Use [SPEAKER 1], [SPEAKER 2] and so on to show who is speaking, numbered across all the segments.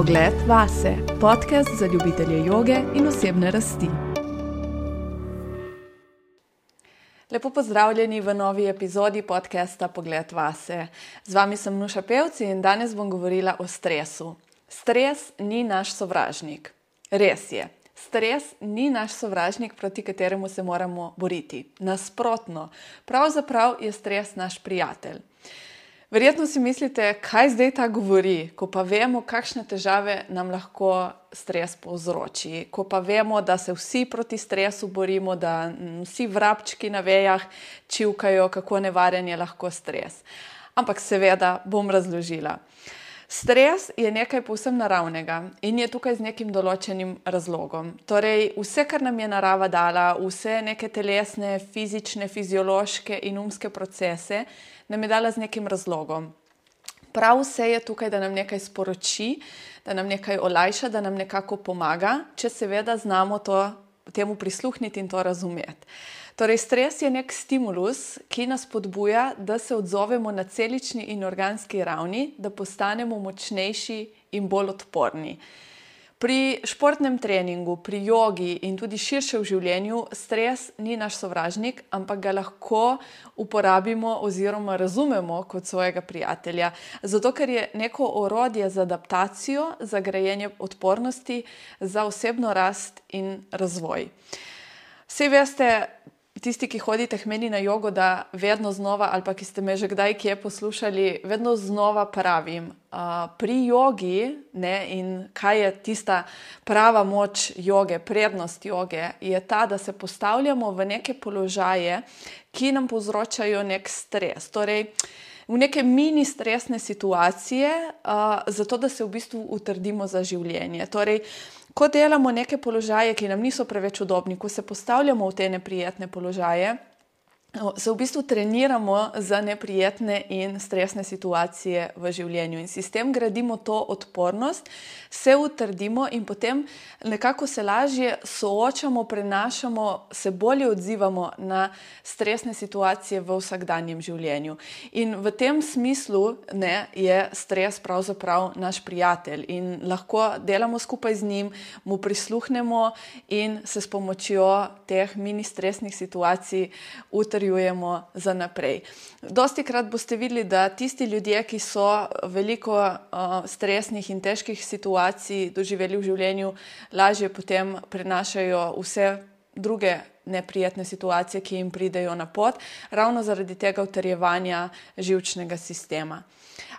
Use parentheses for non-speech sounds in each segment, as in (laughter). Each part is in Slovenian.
[SPEAKER 1] Pogled vase, podcast za ljubitelje joge in osebne rasti. Lepo pozdravljeni v novi epizodi podcasta Pogled vase. Z vami sem Nuša Pevci in danes bom govorila o stresu. Stres ni naš sovražnik. Res je. Stres ni naš sovražnik, proti kateremu se moramo boriti. Nasprotno, pravzaprav je stres naš prijatelj. Verjetno si mislite, kaj zdaj ta govori, ko pa vemo, kakšne težave nam lahko stres povzroči, ko pa vemo, da se vsi proti stresu borimo, da vsi vrabčki na vejah čivkajo, kako nevaren je lahko stres. Ampak seveda bom razložila. Stres je nekaj povsem naravnega in je tukaj z nekim določenim razlogom. Torej, vse, kar nam je narava dala, vse neke telesne, fizične, fiziološke in umske procese, nam je dala z nekim razlogom. Prav vse je tukaj, da nam nekaj sporoči, da nam nekaj olajša, da nam nekako pomaga, če seveda znamo to, temu prisluhniti in to razumeti. Torej, stres je nek stimulus, ki nas podbuja, da se odzovemo na celični in organski ravni, da postanemo močnejši in bolj odporni. Pri športnem treningu, pri jogi in tudi širše v življenju, stres ni naš sovražnik, ampak ga lahko uporabimo oziroma razumemo kot svojega prijatelja. Zato, ker je neko orodje za adaptacijo, za grajenje odpornosti, za osebno rast in razvoj. Vsi veste, tisti, ki hodite k meni na jogo, da vedno znova, ali pa ki ste me že kdaj kje poslušali, vedno znova pravim. Uh, pri jogi ne, in kaj je tista prava moč joge, prednost joge, je ta, da se postavljamo v neke položaje, ki nam povzročajo nek stres. Torej, v neke mini stresne situacije, uh, zato da se v bistvu utrdimo za življenje. Torej, uh, ko delamo neke položaje, ki nam niso preveč udobni, ko se postavljamo v te neprijetne položaje, se v bistvu treniramo za neprijetne in stresne situacije v življenju. In s tem gradimo to odpornost, se utrdimo in potem nekako se lažje soočamo, prenašamo, se bolje odzivamo na stresne situacije v vsakdanjem življenju. In v tem smislu ne, je stres pravzaprav naš prijatelj in lahko delamo skupaj z njim, mu prisluhnemo in se s pomočjo teh mini stresnih situacij utrdimo potrjujemo za naprej. Dosti krat boste videli, da tisti ljudje, ki so veliko uh, stresnih in težkih situacij doživeli v življenju, lažje potem prenašajo vse druge neprijetne situacije, ki jim pridejo na pot, ravno zaradi tega utrjevanja živčnega sistema.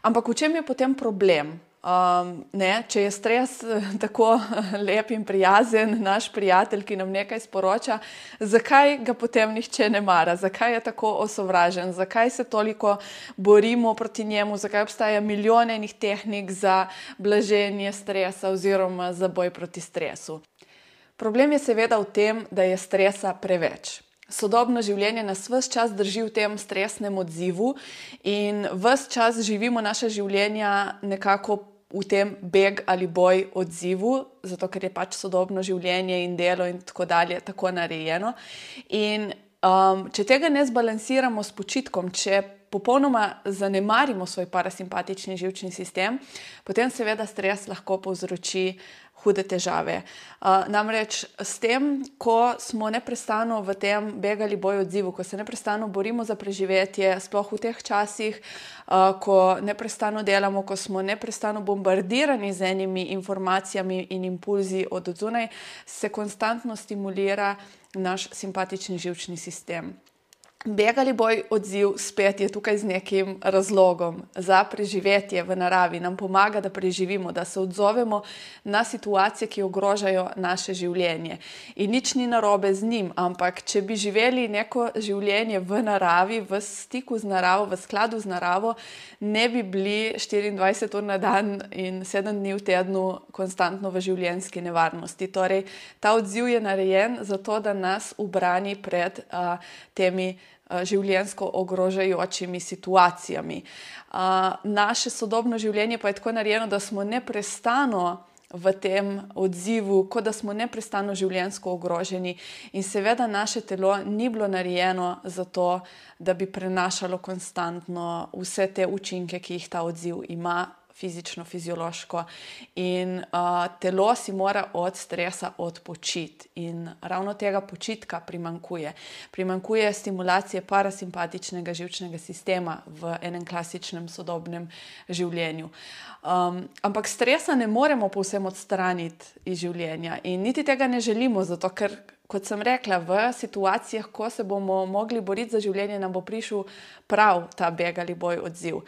[SPEAKER 1] Ampak v čem je potem problem? Um, ne, če je stres eh, tako (laughs) lep in prijazen, naš prijatelj, ki nam nekaj sporoča, zakaj ga potem nihče ne mara, zakaj je tako osovražen, zakaj se toliko borimo proti njemu, zakaj obstaja milijone enih tehnik za blaženje stresa oziroma za boj proti stresu. Problem je seveda v tem, da je stresa preveč. Sodobno življenje nas vse čas drži v tem stresnem odzivu in vse čas živimo naše življenja nekako v tem beg ali boj odzivu, zato ker je pač sodobno življenje in delo in tako dalje tako narejeno. In um, če tega ne zbalansiramo s počitkom, če popolnoma zanemarimo svoj parasimpatični živčni sistem, potem seveda stres lahko povzroči hude težave. Uh, namreč s tem, ko smo neustano v tem begali boj odzivu, ko se neustano borimo za preživetje, sploh v teh časih, uh, ko neustano delamo, ko smo neustano bombardirani z enimi informacijami in impulzi od zunaj, se konstantno stimulira naš simpatični živčni sistem. Begali boj odziv spet je tukaj z nekim razlogom za preživetje v naravi, nam pomaga, da preživimo, da se odzovemo na situacije, ki ogrožajo naše življenje. In nič ni narobe z njim, ampak če bi živeli neko življenje v naravi, v stiku z naravo, v skladu z naravo, ne bi bili 24 ur na dan in 7 dni v tednu konstantno v življenjski nevarnosti. Torej, ta odziv je narejen zato, da nas ubrani pred uh, temi. Eh, življensko ogrožajočimi situacijami. Eh, naše sodobno življenje pa je tako narejeno, da smo neprestano v tem odzivu, kot da smo neprestano življensko ogroženi, in seveda naše telo ni bilo narejeno za to, da bi prenašalo konstantno vse te učinke, ki jih ta odziv ima fizično, fiziološko. In uh, telo si mora od stresa odpočiti. In ravno tega počitka primankuje. Primankuje stimulacije parasimpatičnega živčnega sistema v enem klasičnem sodobnem življenju. Um, ampak stresa ne moremo povsem odstraniti iz življenja in niti tega ne želimo, zato ker kot sem rekla, v situacijah, ko se bomo mogli boriti za življenje, nam bo prišel prav ta beg ali boj odziv.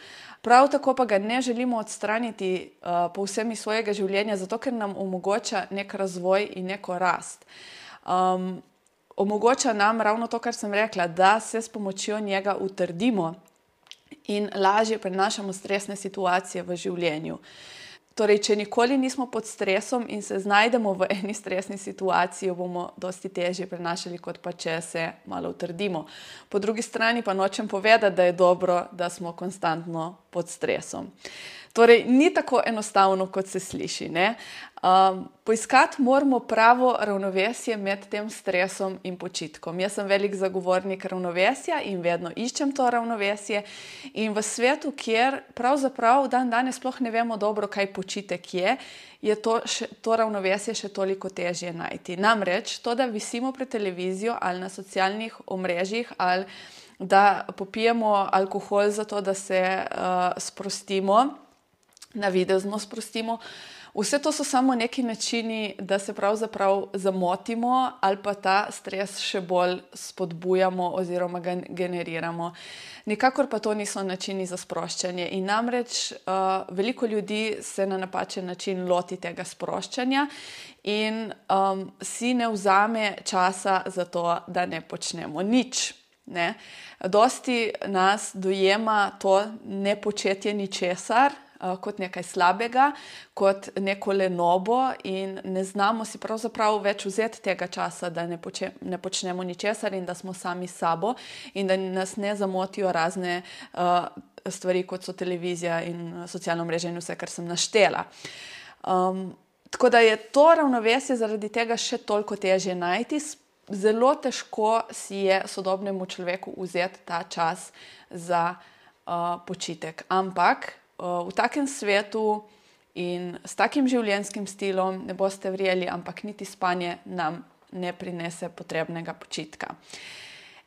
[SPEAKER 1] Prav tako pa ga ne želimo odstraniti uh, povsem iz svojega življenja, zato ker nam omogoča nek razvoj in neko rast. Um, omogoča nam ravno to, kar sem rekla, da se s pomočjo njega utrdimo in lažje prenašamo stresne situacije v življenju. Uh, Torej, če nikoli nismo pod stresom in se znajdemo v eni stresni situaciji, jo bomo dosti težje prenašali, kot pa če se malo utrdimo. Po drugi strani pa nočem povedati, da je dobro, da smo konstantno pod stresom. Torej, ni tako enostavno, kot se sliši. Um, poiskati moramo pravo ravnovesje med tem stresom in počitkom. Jaz sem velik zagovornik ravnovesja in vedno iščem to ravnovesje. In v svetu, kjer pravzaprav dan danes sploh ne vemo dobro, kaj počitek je, je to, še, to ravnovesje še toliko težje najti. Namreč to, da visimo pred televizijo ali na socialnih omrežjih ali da popijemo alkohol, zato da se uh, sprostimo na videzno sprostimo. Vse to so samo neki načini, da se pravzaprav zamotimo ali pa ta stres še bolj spodbujamo oziroma ga generiramo. Nikakor pa to niso načini za sproščanje. In namreč uh, veliko ljudi se na napačen način loti tega sproščanja in um, si ne vzame časa za to, da ne počnemo nič. Ne? Dosti nas dojema to nepočetje ničesar, uh, kot nekaj slabega, kot neko lenobo, in ne znamo si pravzaprav več vzeti tega časa, da ne, poče, ne počnemo ničesar in da smo sami sabo, in da nas ne zamotijo razne uh, stvari, kot so televizija in socialno mreže in vse, kar sem naštela. Um, tako da je to ravnovesje zaradi tega še toliko težje najti. Zelo težko si je sodobnemu človeku vzeti ta čas za uh, počitek. Ampak v takem svetu in s takim življenjskim stilom ne boste verjeli, ampak niti spanje nam ne prinese potrebnega počitka.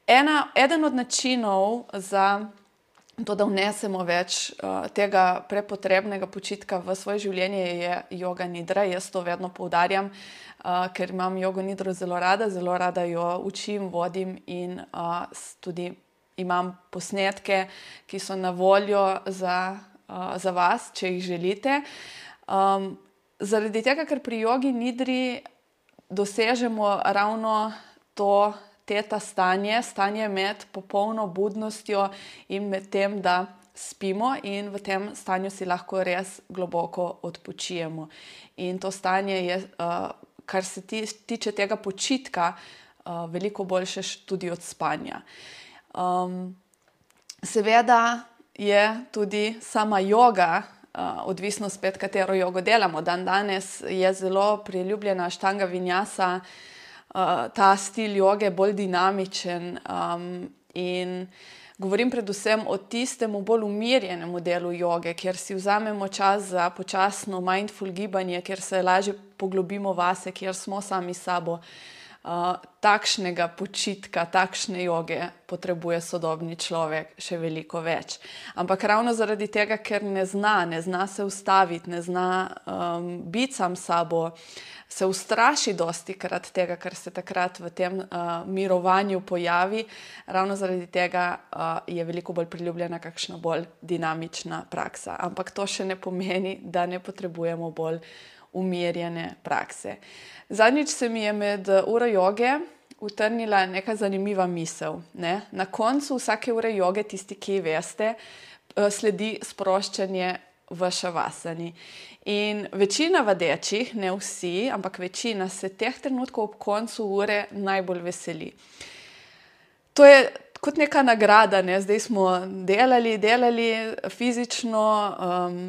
[SPEAKER 1] Ena, eden od načinov za to, da vnesemo več uh, tega prepotrebnega počitka v svoje življenje, je yoga nidra. Jaz to vedno poudarjam, uh, ker imam yoga nidro zelo rada, zelo rada jo učim, vodim in uh, tudi imam posnetke, ki so na voljo za uh, za vas, če jih želite. Um, zaradi tega, ker pri jogi nidri dosežemo ravno to teta stanje, stanje med popolno budnostjo in med tem, da spimo, in v tem stanju si lahko res globoko odpočijemo. In to stanje je, uh, kar se tiče tega počitka, uh, veliko boljše tudi od spanja. Um, seveda, je tudi sama yoga, uh, odvisno spet, katero jogo delamo. Dan danes je zelo priljubljena štanga vinjasa, uh, ta stil joge bolj dinamičen. Um, in govorim predvsem o tistem bolj umirjenem delu joge, kjer si vzamemo čas za počasno mindful gibanje, kjer se lažje poglobimo vase, kjer smo sami sabo takšnega počitka, takšne joge potrebuje sodobni človek še veliko več. Ampak ravno zaradi tega, ker ne zna, ne zna se ustaviti, ne zna um, biti sam sabo, se ustraši dosti krat tega, kar se takrat v tem uh, mirovanju pojavi, ravno zaradi tega uh, je veliko bolj priljubljena kakšna bolj dinamična praksa. Ampak to še ne pomeni, da ne potrebujemo bolj umirjene prakse. Zadnjič se mi je med uro joge utrnila neka zanimiva misel. Ne? Na koncu vsake ure joge, tisti, ki veste, sledi sproščanje v šavasani. In večina vadečih, ne vsi, ampak večina se teh trenutkov ob koncu ure najbolj veseli. To je kot neka nagrada, ne? zdaj smo delali, delali fizično, um,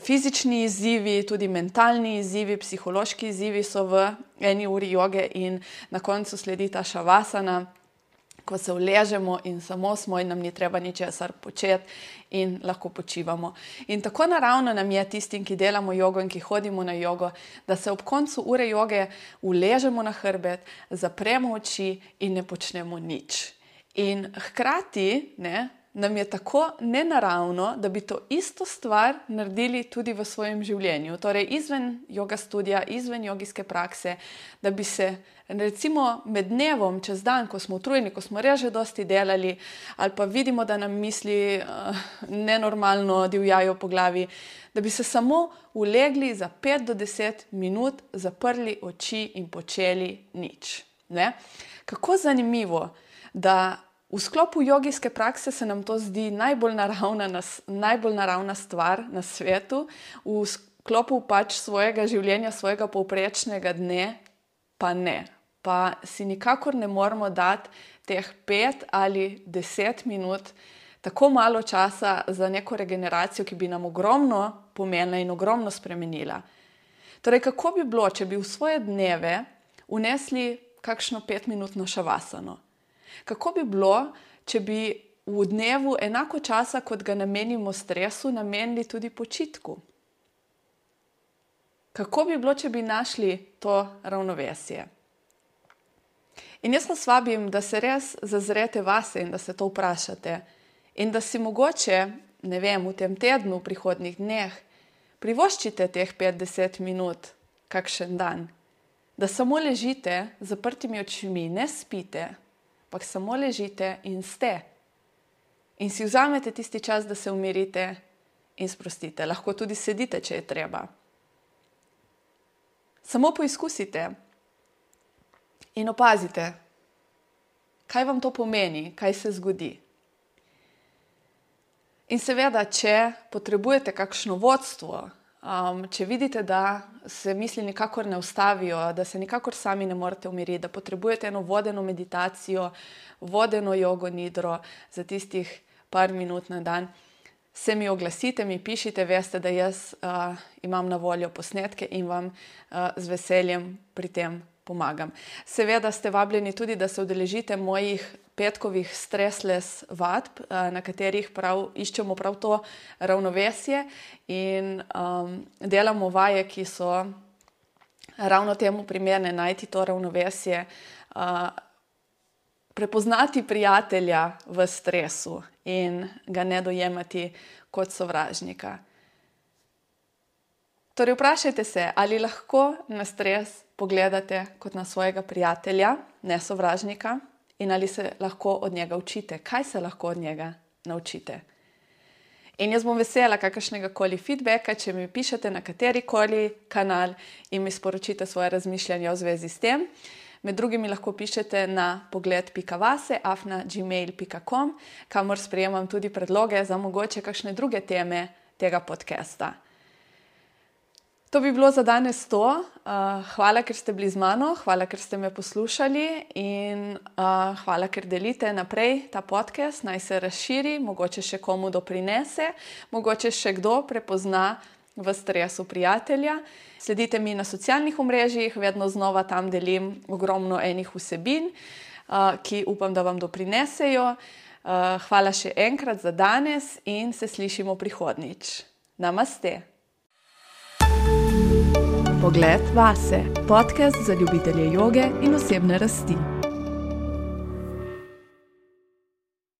[SPEAKER 1] fizični izzivi, tudi mentalni izzivi, psihološki izzivi so v eni uri joge in na koncu sledi ta šavasana. ko se uležemo in samo smo in nam ni treba ničesar početi in lahko počivamo. In tako naravno nam je tistim, ki delamo jogo in ki hodimo na jogo, da se ob koncu ure joge uležemo na hrbet, zapremo oči in ne počnemo nič. In hkrati ne, nam je tako nenaravno, da bi to isto stvar naredili tudi v svojem življenju, torej izven joga studija, izven jogijske prakse, da bi se recimo med dnevom, čez dan, ko smo utrujeni, ko smo reže dosti delali, ali pa vidimo, da nam misli uh, nenormalno divjajo po glavi, da bi se samo ulegli za 5 do 10 minut, zaprli oči in počeli nič. Ne? Kako zanimivo, da v sklopu jogijske prakse se nam to zdi najbolj naravna, najbolj naravna stvar na svetu, v sklopu pač svojega življenja, svojega povprečnega dne, pa ne pa si nikakor ne moremo dati teh pet ali deset minut, tako malo časa za neko regeneracijo, ki bi nam ogromno pomenila in ogromno spremenila. Torej, kako bi bilo, če bi v svoje dneve unesli kakšno petminutno šavasano? Kako bi bilo, če bi v dnevu enako časa, kot ga namenimo stresu, namenili tudi počitku? Kako bi bilo, če bi našli to ravnovesje? In jaz vas vabim, da se res zazrete vase in da se to vprašate. In da si mogoče, ne vem, v tem tednu, v prihodnih dneh, privoščite teh 50 minut, kakšen dan. Da samo ležite zaprtimi očmi, ne spite, ampak samo ležite in ste. In si vzamete tisti čas, da se umirite in sprostite. Lahko tudi sedite, če je treba. Samo poizkusite. In opazite, kaj vam to pomeni, kaj se zgodi. In seveda, če potrebujete kakšno vodstvo, um, če vidite, da se misli nikakor ne ustavijo, da se nikakor sami ne morete umiriti, da potrebujete eno vodeno meditacijo, vodeno jogo nidro za tistih par minut na dan. Se mi oglasite, mi pišite, veste, da jaz uh, imam na voljo posnetke in vam uh, z veseljem pri tem pomagam. Seveda ste vabljeni tudi, da se udeležite mojih petkovih stresles vadb, eh, na katerih prav, iščemo prav to ravnovesje in um, delamo vaje, ki so ravno temu primerne, najti to ravnovesje, uh, prepoznati prijatelja v stresu in ga ne dojemati kot sovražnika. Torej, vprašajte se, ali lahko na stres pogledate kot na svojega prijatelja, ne sovražnika, in ali se lahko od njega učite, kaj se lahko od njega naučite. In jaz bom vesela kakršnega koli feedbacka, če mi pišete na kateri koli kanal in mi sporočite svoje razmišljanje v zvezi s tem. Med drugim lahko pišete na pogled.vase, afna.gmail.com, kamor sprejemam tudi predloge za mogoče kakšne druge teme tega podcasta. To bi bilo za danes to. Uh, hvala, ker ste bili z mano, hvala, ker ste me poslušali in uh, hvala, ker delite naprej ta podcast, naj se razširi, mogoče še komu doprinese, mogoče še kdo prepozna v stresu prijatelja. Sledite mi na socialnih omrežjih, vedno znova tam delim ogromno enih vsebin, uh, ki upam, da vam doprinesejo. Hvala še enkrat za danes in se slišimo prihodnič. Namaste. Pogled vase, podcast za ljubitelje joge in osebne rasti.